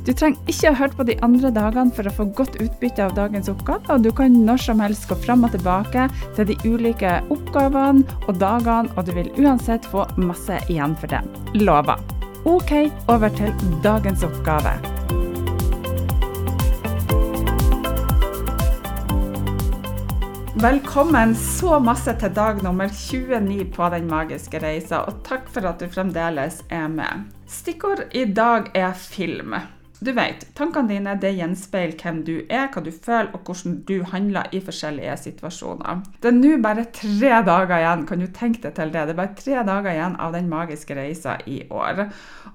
Du trenger ikke å høre på de andre dagene for å få godt utbytte av dagens oppgave, og du kan når som helst gå fram og tilbake til de ulike oppgavene og dagene, og du vil uansett få masse igjen for det. Lover. OK, over til dagens oppgave. Velkommen så masse til dag nummer 29 på Den magiske reisa, og takk for at du fremdeles er med. Stikkord i dag er film. Du vet, tankene dine det gjenspeiler hvem du er, hva du føler og hvordan du handler i forskjellige situasjoner. Det er nå bare tre dager igjen, kan du tenke deg til det? Det er bare tre dager igjen av den magiske reisa i år.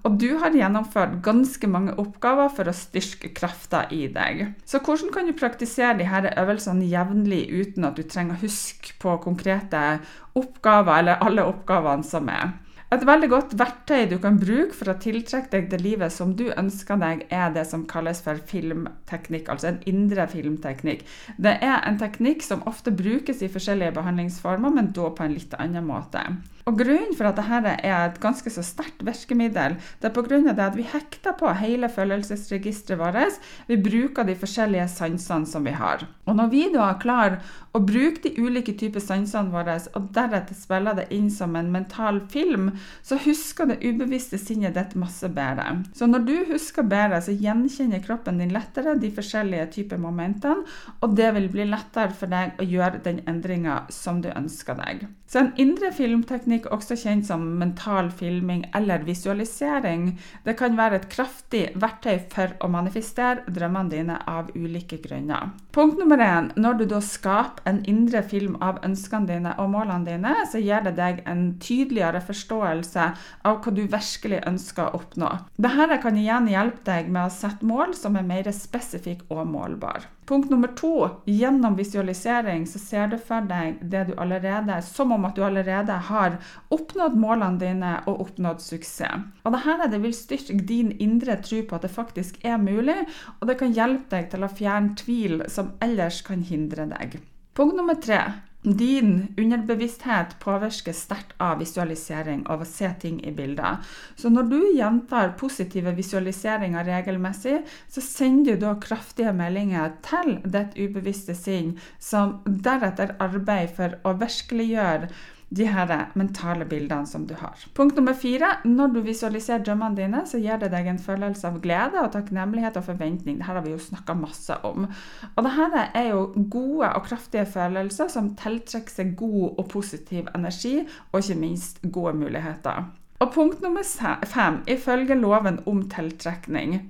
Og du har gjennomført ganske mange oppgaver for å styrke krafta i deg. Så hvordan kan du praktisere disse øvelsene jevnlig uten at du trenger å huske på konkrete oppgaver eller alle oppgavene som er? Et veldig godt verktøy du kan bruke for å tiltrekke deg det livet som du ønsker deg, er det som kalles for filmteknikk, altså en indre filmteknikk. Det er en teknikk som ofte brukes i forskjellige behandlingsformer, men da på en litt annen måte. Og Grunnen for at dette er et ganske så sterkt virkemiddel, det er pga. at vi hekter på hele følelsesregisteret vårt. Vi bruker de forskjellige sansene som vi har. Og når vi da klarer å bruke de ulike typer sansene våre, og deretter spiller det inn som en mental film, så husker det ubevisste sinnet ditt masse bedre. Så når du husker bedre, så gjenkjenner kroppen din lettere de forskjellige typer momentene, og det vil bli lettere for deg å gjøre den endringa som du ønsker deg. Så en indre filmteknikk, også kjent som mental filming eller visualisering, det kan være et kraftig verktøy for å manifestere drømmene dine av ulike grunner. Punkt nummer én. Når du da skaper en indre film av ønskene dine og målene dine, så gir det deg en tydeligere forståelse av hva du virkelig ønsker å oppnå. Dette kan igjen hjelpe deg med å sette mål som er mer spesifikke og målbare. Punkt nummer to. Gjennom visualisering så ser du for deg det du allerede, som om at du allerede har oppnådd målene dine og oppnådd suksess. Og dette det vil styrke din indre tro på at det faktisk er mulig, og det kan hjelpe deg til å fjerne tvil som ellers kan hindre deg. Punkt nummer tre. Din underbevissthet påvirkes sterkt av visualisering, av å se ting i bilder. Så når du gjentar positive visualiseringer regelmessig, så sender du da kraftige meldinger til ditt ubevisste sinn, som deretter arbeider for å virkeliggjøre de her mentale bildene som du har. Punkt nummer fire. Når du visualiserer drømmene dine, så gir det deg en følelse av glede og takknemlighet og forventning. Dette har vi jo snakka masse om. Og dette er jo gode og kraftige følelser som tiltrekker seg god og positiv energi, og ikke minst gode muligheter. Og punkt nummer fem, ifølge loven om tiltrekning,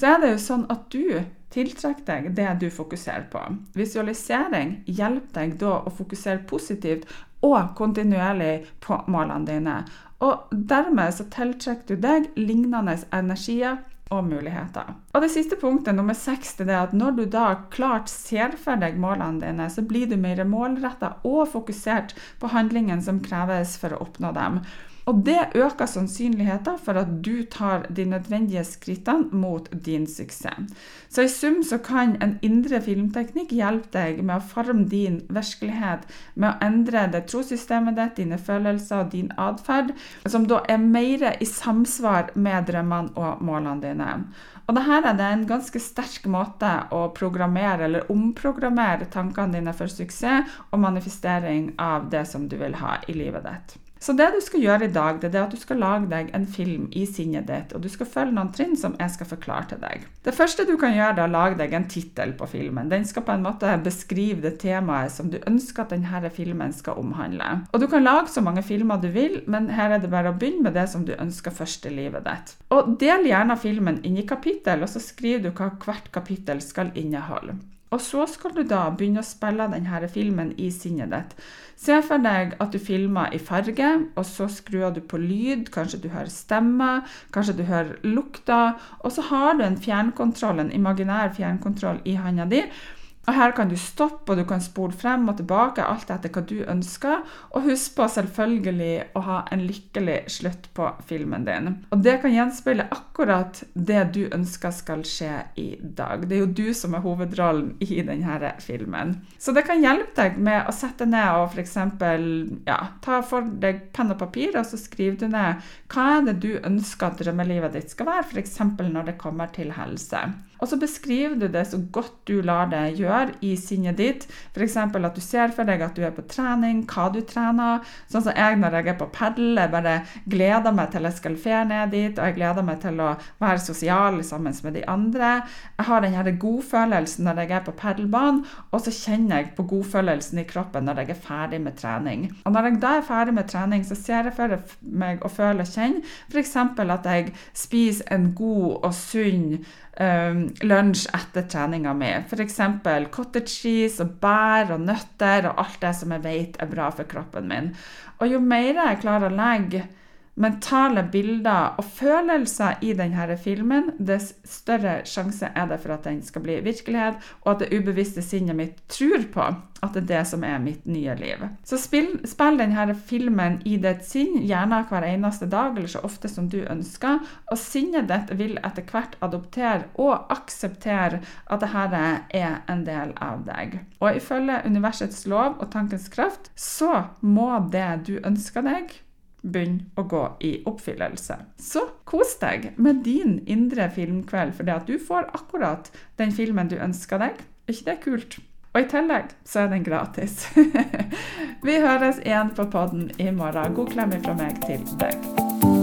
så er det jo sånn at du tiltrekker deg det du fokuserer på. Visualisering hjelper deg da å fokusere positivt og kontinuerlig på målene dine. Og dermed så tiltrekker du deg lignende energier og muligheter. Og det siste punktet, nummer seks, det er at når du da klart ser for deg målene dine, så blir du mer målretta og fokusert på handlingen som kreves for å oppnå dem. Og det øker sannsynligheten for at du tar de nødvendige skrittene mot din suksess. Så i sum så kan en indre filmteknikk hjelpe deg med å forme din virkelighet, med å endre det trossystemet ditt, dine følelser og din atferd, som da er mer i samsvar med drømmene og målene dine. Og dette er det en ganske sterk måte å programmere eller omprogrammere tankene dine for suksess og manifestering av det som du vil ha i livet ditt. Så det du skal gjøre i dag, det er at du skal lage deg en film i sinnet ditt, og du skal følge noen trinn som jeg skal forklare til deg. Det første du kan gjøre, er å lage deg en tittel på filmen. Den skal på en måte beskrive det temaet som du ønsker at denne filmen skal omhandle. Og du kan lage så mange filmer du vil, men her er det bare å begynne med det som du ønsker først i livet ditt. Og del gjerne filmen inn i kapittel, og så skriver du hva hvert kapittel skal inneholde. Og så skal du da begynne å spille denne filmen i sinnet ditt. Se for deg at du filmer i farge, og så skrur du på lyd. Kanskje du hører stemmer, kanskje du hører lukter. Og så har du en fjernkontroll, en imaginær fjernkontroll i handa di og Her kan du stoppe og du kan spole frem og tilbake, alt etter hva du ønsker. Og husk på selvfølgelig å ha en lykkelig slutt på filmen din. Og Det kan gjenspeile akkurat det du ønsker skal skje i dag. Det er jo du som er hovedrollen i denne filmen. Så det kan hjelpe deg med å sette ned og f.eks. Ja, ta for deg penn og papir, og så skriver du ned hva er det du ønsker at drømmelivet ditt skal være, f.eks. når det kommer til helse. Og så beskriver du det så godt du lar det gjøre i sinnet ditt. F.eks. at du ser for deg at du er på trening, hva du trener. Sånn som jeg når jeg er på padel. Jeg bare gleder meg til jeg skal fære ned dit, og jeg gleder meg til å være sosial sammen med de andre. Jeg har den godfølelsen når jeg er på padelbanen, og så kjenner jeg på godfølelsen i kroppen når jeg er ferdig med trening. Og når jeg da er ferdig med trening, så ser jeg for meg og føler og kjenner f.eks. at jeg spiser en god og sunn um, lunsj etter treninga mi. F.eks. cottage cheese og bær og nøtter og alt det som jeg vet er bra for kroppen min. Og jo mer jeg klarer å legge mentale bilder og følelser i denne filmen, dess større sjanse er det for at den skal bli virkelighet, og at det ubevisste sinnet mitt tror på at det er det som er mitt nye liv. Så spill, spill denne filmen i ditt sinn, gjerne hver eneste dag eller så ofte som du ønsker. Og sinnet ditt vil etter hvert adoptere og akseptere at dette er en del av deg. Og ifølge universets lov og tankens kraft så må det du ønsker deg, begynne å gå i oppfyllelse. Så kos deg med din indre filmkveld, for det at du får akkurat den filmen du ønsker deg. Er ikke det kult? Og i tillegg så er den gratis. Vi høres igjen på podden i morgen. God klem fra meg til deg.